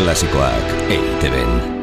Klasikoak EITB-en.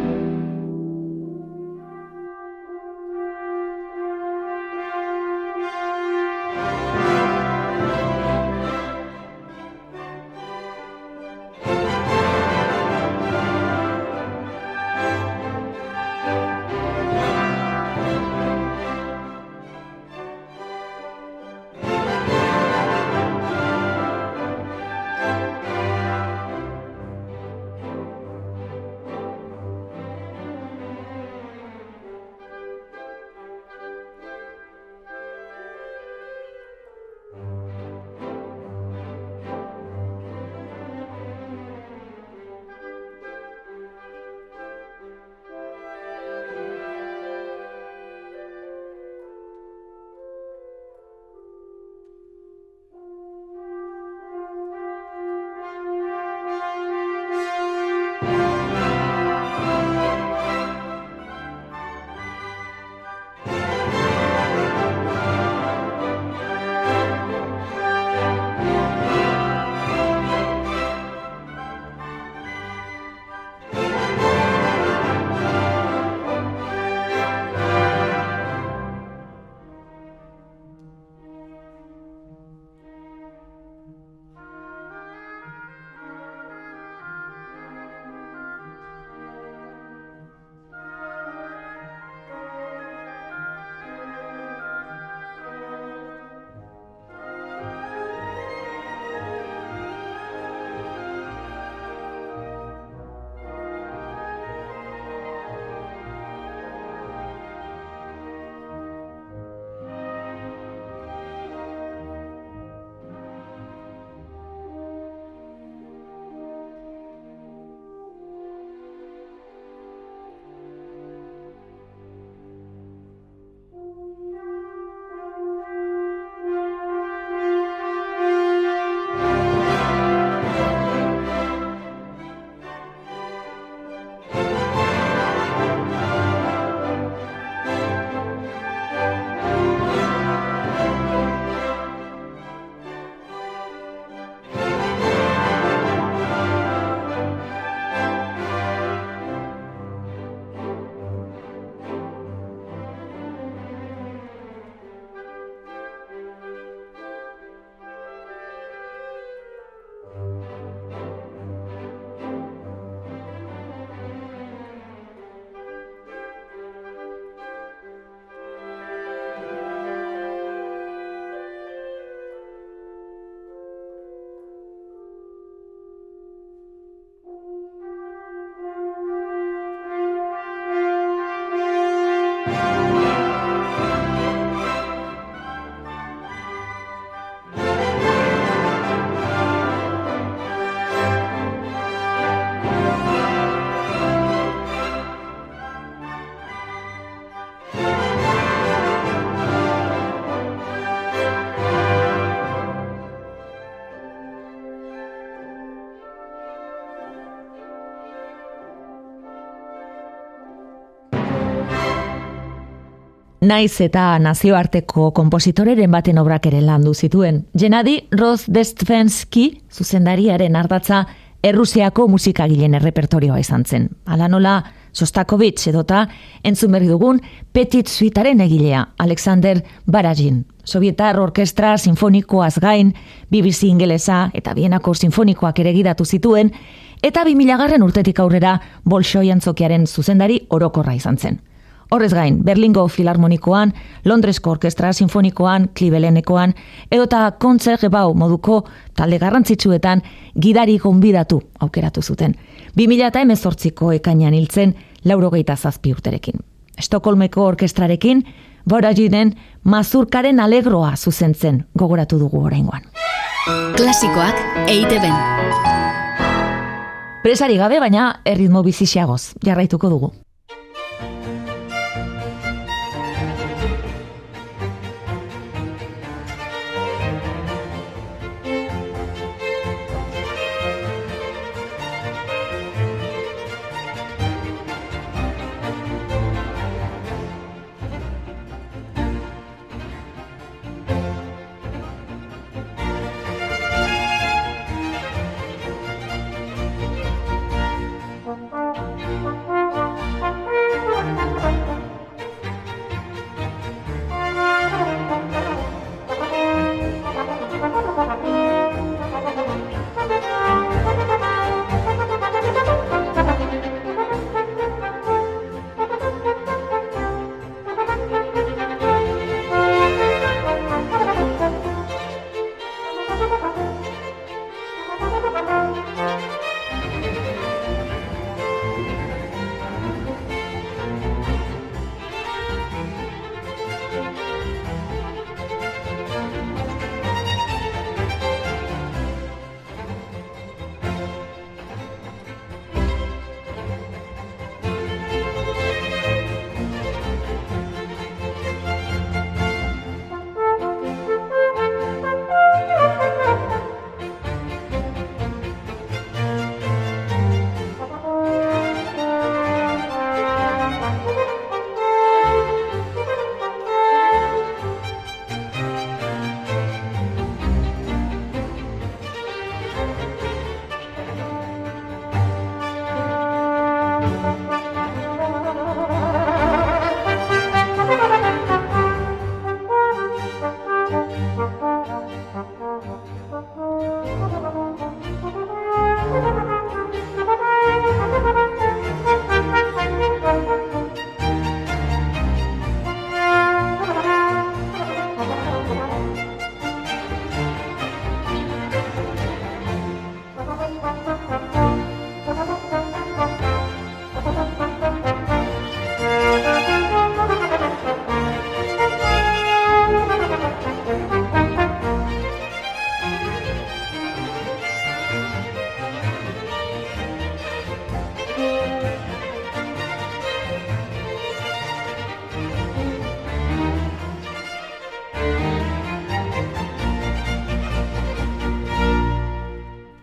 Naiz eta nazioarteko kompositoreren baten obrak ere landu zituen. Genadi Rozdestvensky zuzendariaren ardatza Errusiako musikagilen errepertorioa izan zen. Ala nola Sostakovich edota entzun berri dugun Petit Suitaren egilea Alexander Barajin. Sovietar Orkestra Sinfonikoaz gain, BBC ingelesa eta Bienako Sinfonikoak ere gidatu zituen, eta 2000 garren urtetik aurrera Bolshoi antzokiaren zuzendari orokorra izan zen. Horrez gain, Berlingo Filarmonikoan, Londresko Orkestra Sinfonikoan, Klibelenekoan, edota Kontzer Bau moduko talde garrantzitsuetan gidari gonbidatu aukeratu zuten. 2000 eta emezortziko ekainan hiltzen laurogeita zazpi urterekin. Estokolmeko orkestrarekin, Boraginen mazurkaren alegroa zuzentzen gogoratu dugu oraingoan. Klasikoak eite ben. Presari gabe, baina erritmo bizixiagoz, jarraituko dugu.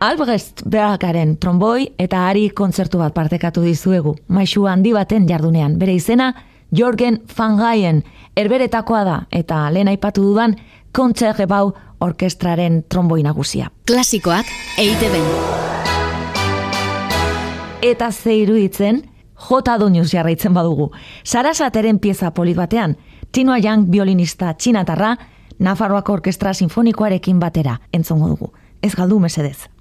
Albrecht Bergaren tromboi eta ari kontzertu bat partekatu dizuegu. Maixu handi baten jardunean. Bere izena, Jorgen van Gaien, erberetakoa da, eta lehen aipatu dudan, kontzerrebau orkestraren tromboi nagusia. Klasikoak eite ben. Eta ze iruditzen, jota doinuz jarraitzen badugu. Sarasateren pieza polit batean, Tinoa Yang violinista txinatarra, Nafarroako Orkestra Sinfonikoarekin batera entzongo dugu. Ez galdu mesedez.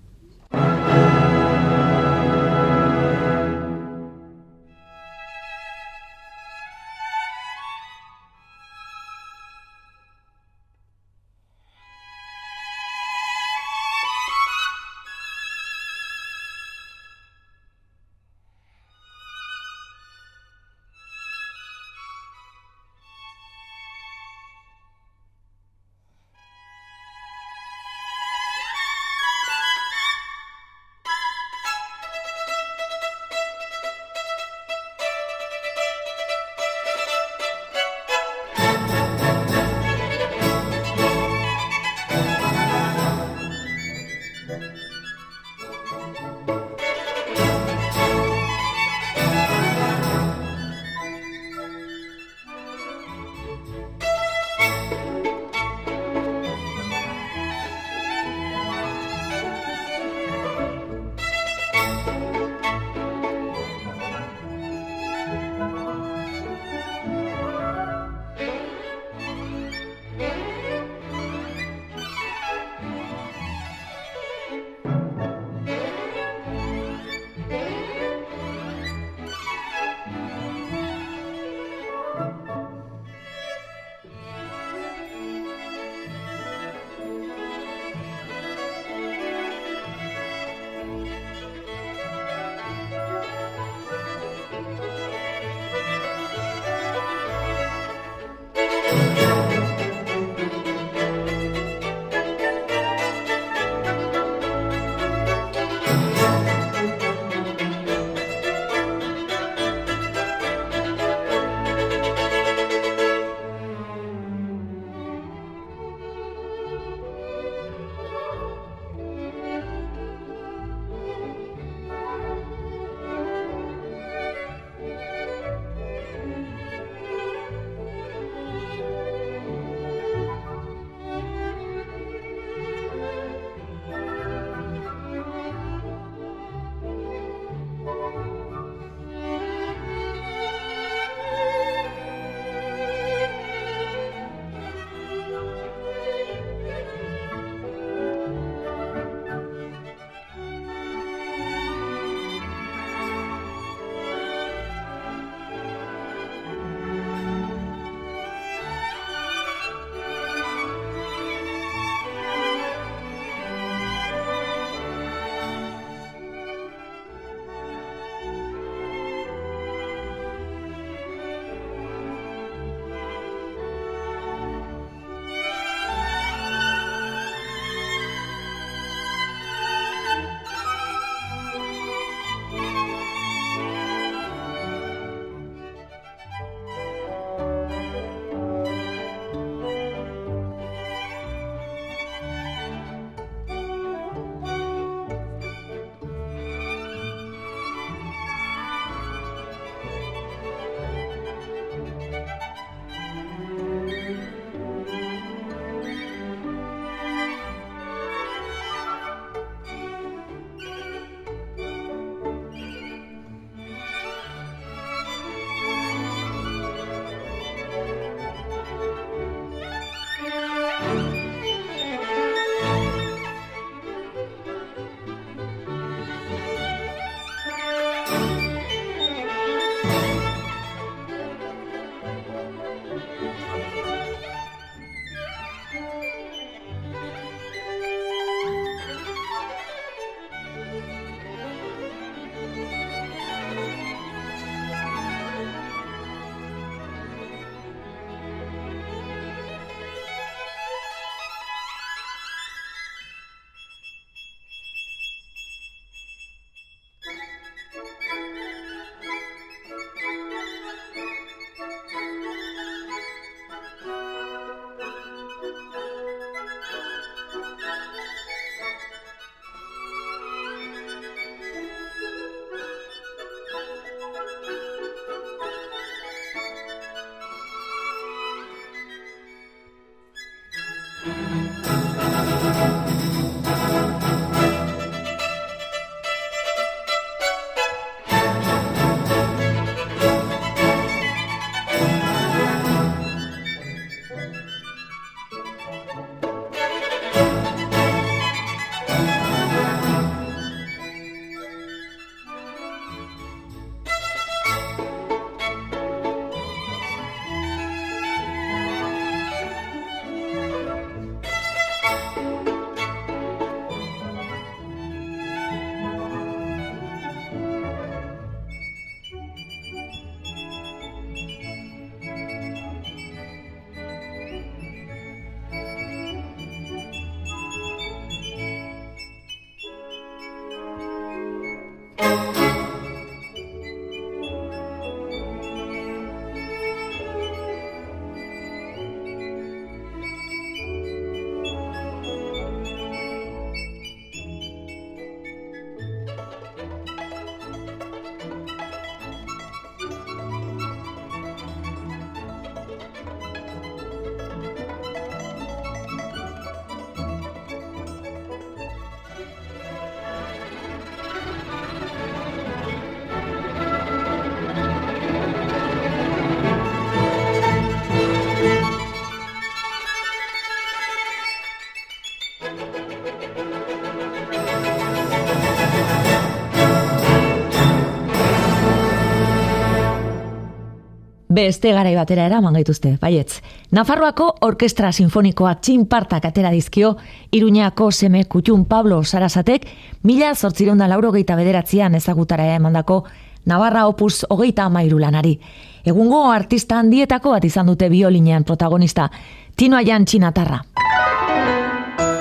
Beste garai batera eraman gaituzte, baietz. Nafarroako Orkestra Sinfonikoak txinpartak atera dizkio, Iruñako seme kutxun Pablo Sarasatek, mila zortzironda lauro geita bederatzean ezagutara emandako Navarra opus hogeita amairu lanari. Egungo artista handietako bat izan dute biolinean protagonista, Tino Aian Txinatarra.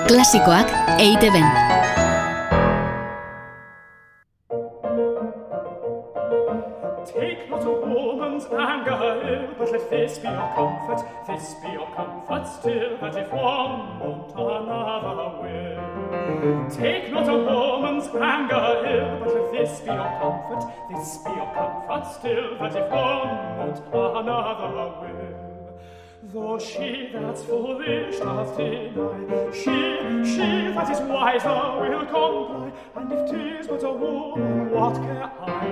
Klasikoak eite this be your comfort still, that if one won't another will. Take not a woman's anger ill, but if this be your comfort, this be your comfort still, that if one won't another will. Though she that's foolish doth deny, she, she that is wiser will comply. And if tis but a woman, what care I?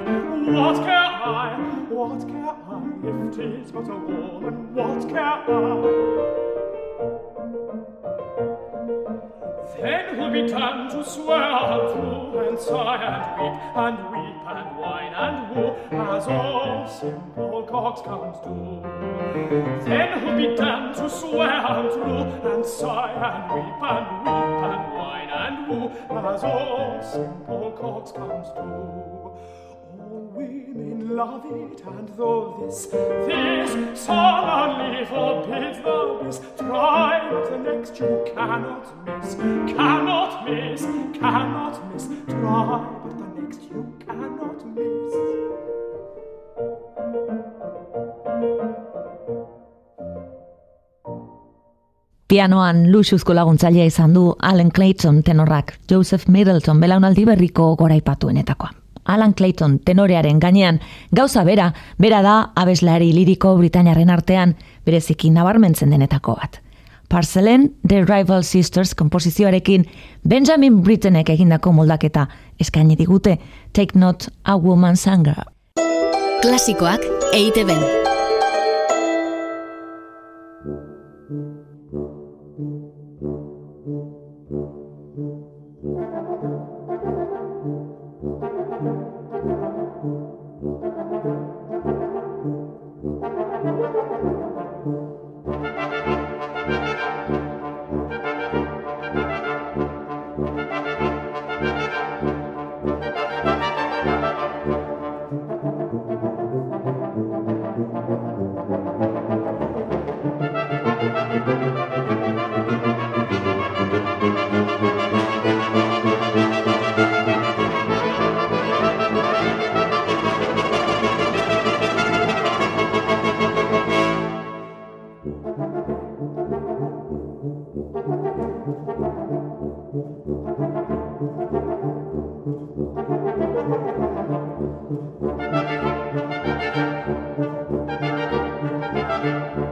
What care I? What care I? If tis but a woman, what care I? Then we'll be done to swear and prove and sigh and weep and weep and whine and woo as all simple coxcombs do. Then we'll be done to swear and prove and sigh and weep and weep and whine and woo as all simple coxcombs do. Women love it, and though this, this solemnly forbids the bliss, try but the next you cannot miss, cannot miss, cannot miss, try but the next you cannot miss. Pianoan luxuzko laguntzailea izan du Alan Clayton tenorrak, Joseph Middleton belaunaldi berriko goraipatuenetakoa. Alan Clayton tenorearen gainean, gauza bera, bera da abeslari liriko Britainaren artean bereziki nabarmentzen denetako bat. Parcelen The Rival Sisters komposizioarekin Benjamin Brittenek egindako moldaketa eskaini digute Take Not a Woman Sanger. Klasikoak eite Thank you.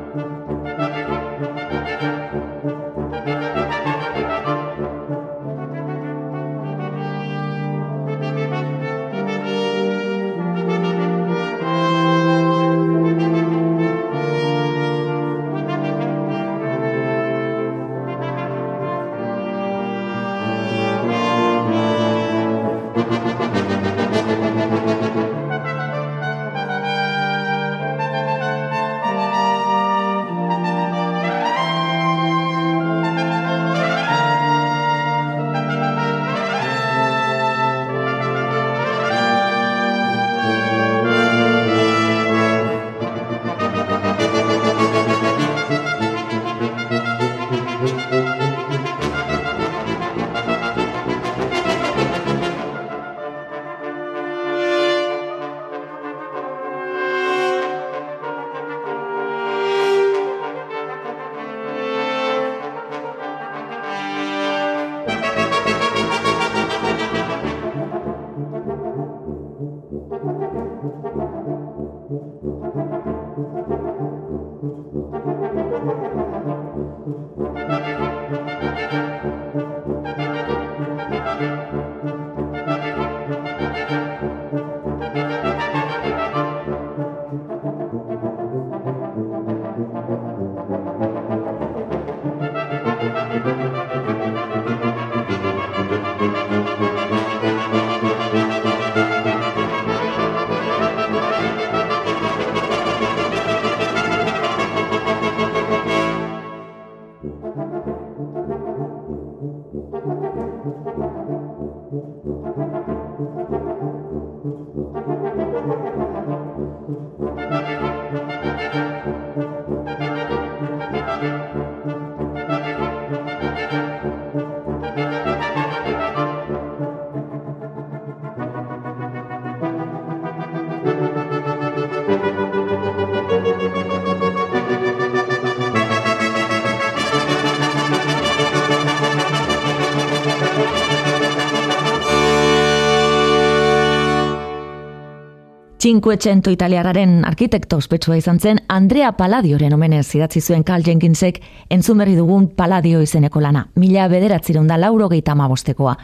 Cinquecento italiararen arkitekto ospetsua izan zen Andrea Palladioren omenez idatzi zuen Carl Jenkinsek entzun berri dugun Palladio izeneko lana, mila bederatzireun da lauro gehieta amabostekoa.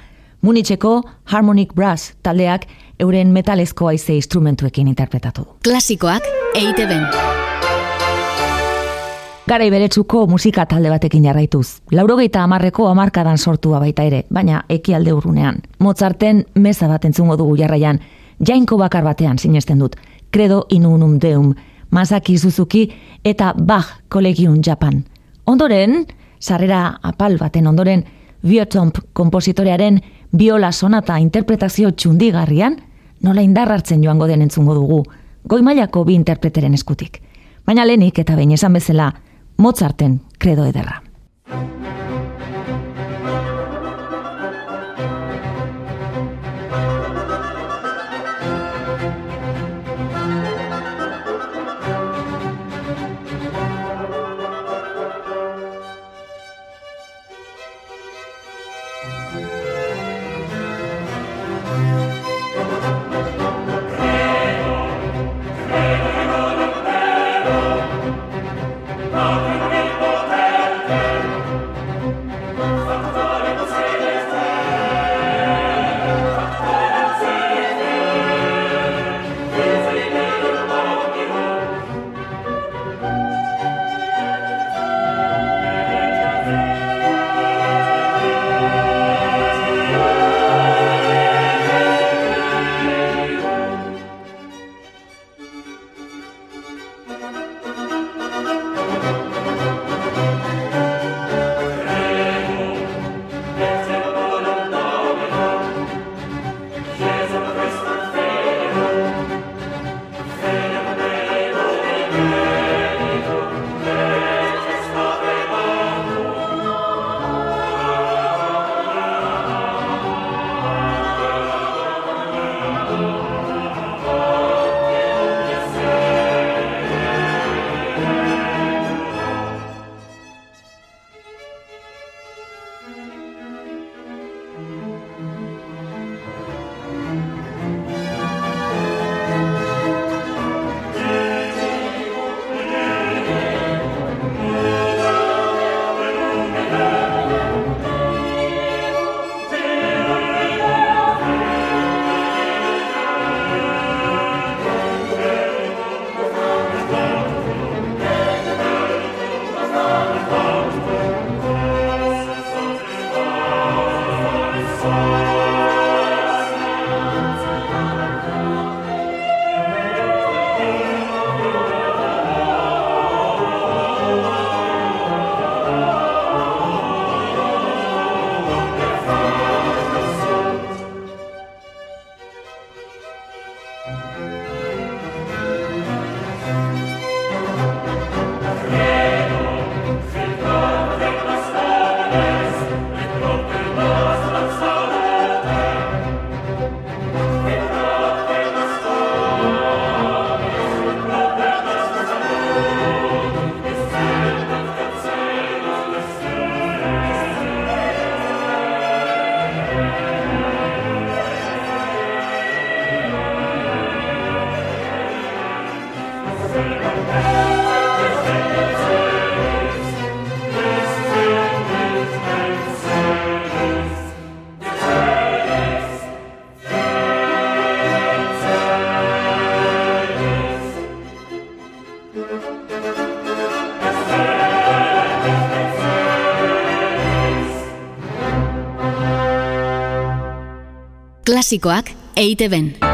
Munitzeko Harmonic Brass taldeak euren metalezko aize instrumentuekin interpretatu du. Klasikoak EITB. Garai beretsuko musika talde batekin jarraituz. Laurogeita amarreko amarkadan sortua baita ere, baina ekialde urrunean. Mozarten meza bat entzungo dugu jarraian, jainko bakar batean sinesten dut. Credo in unum deum, Masaki Suzuki eta Bach Collegium Japan. Ondoren, sarrera apal baten ondoren, Biotomp kompositorearen biola sonata interpretazio txundigarrian, nola indar hartzen joango den entzungo dugu, goi mailako bi interpreteren eskutik. Baina lehenik eta behin esan bezala, Mozarten credo ederra. Klasikoak EITB.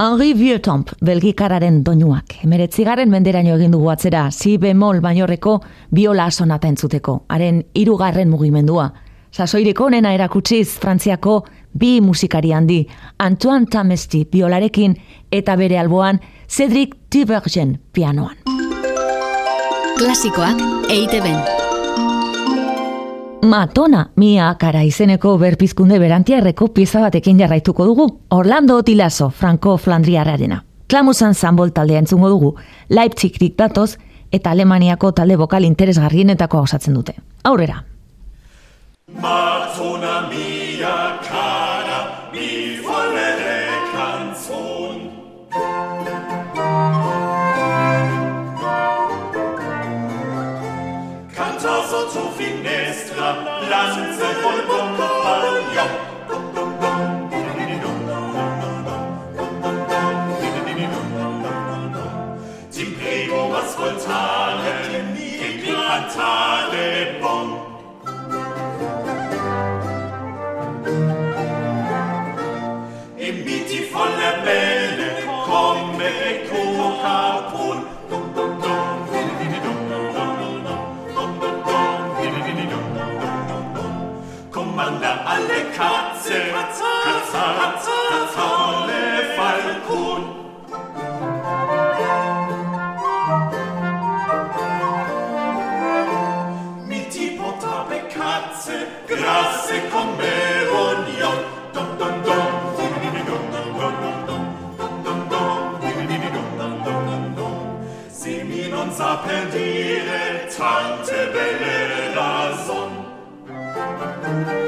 Henri Vieuxtemps, belgikararen doinuak. Emeretzigarren menderaino egin dugu atzera, si bemol bainorreko biola sonata entzuteko. Haren hirugarren mugimendua. Sasoiriko onena erakutsiz Frantziako bi musikari handi, Antoine Tamesti biolarekin eta bere alboan Cedric Tibergen pianoan. Klasikoak EITB-en. Matona, mia kara izeneko berpizkunde berantiarreko pieza batekin jarraituko dugu. Orlando Tilazo, Franco Flandriararena. Klamusan zanbol taldea entzungo dugu, Leipzig datoz eta Alemaniako talde bokal interesgarrienetako osatzen dute. Aurrera! Matona mia su finestra Lanze und lanza col bocco pagliò. Ascoltare, die cantare Tante Belle la Sonne.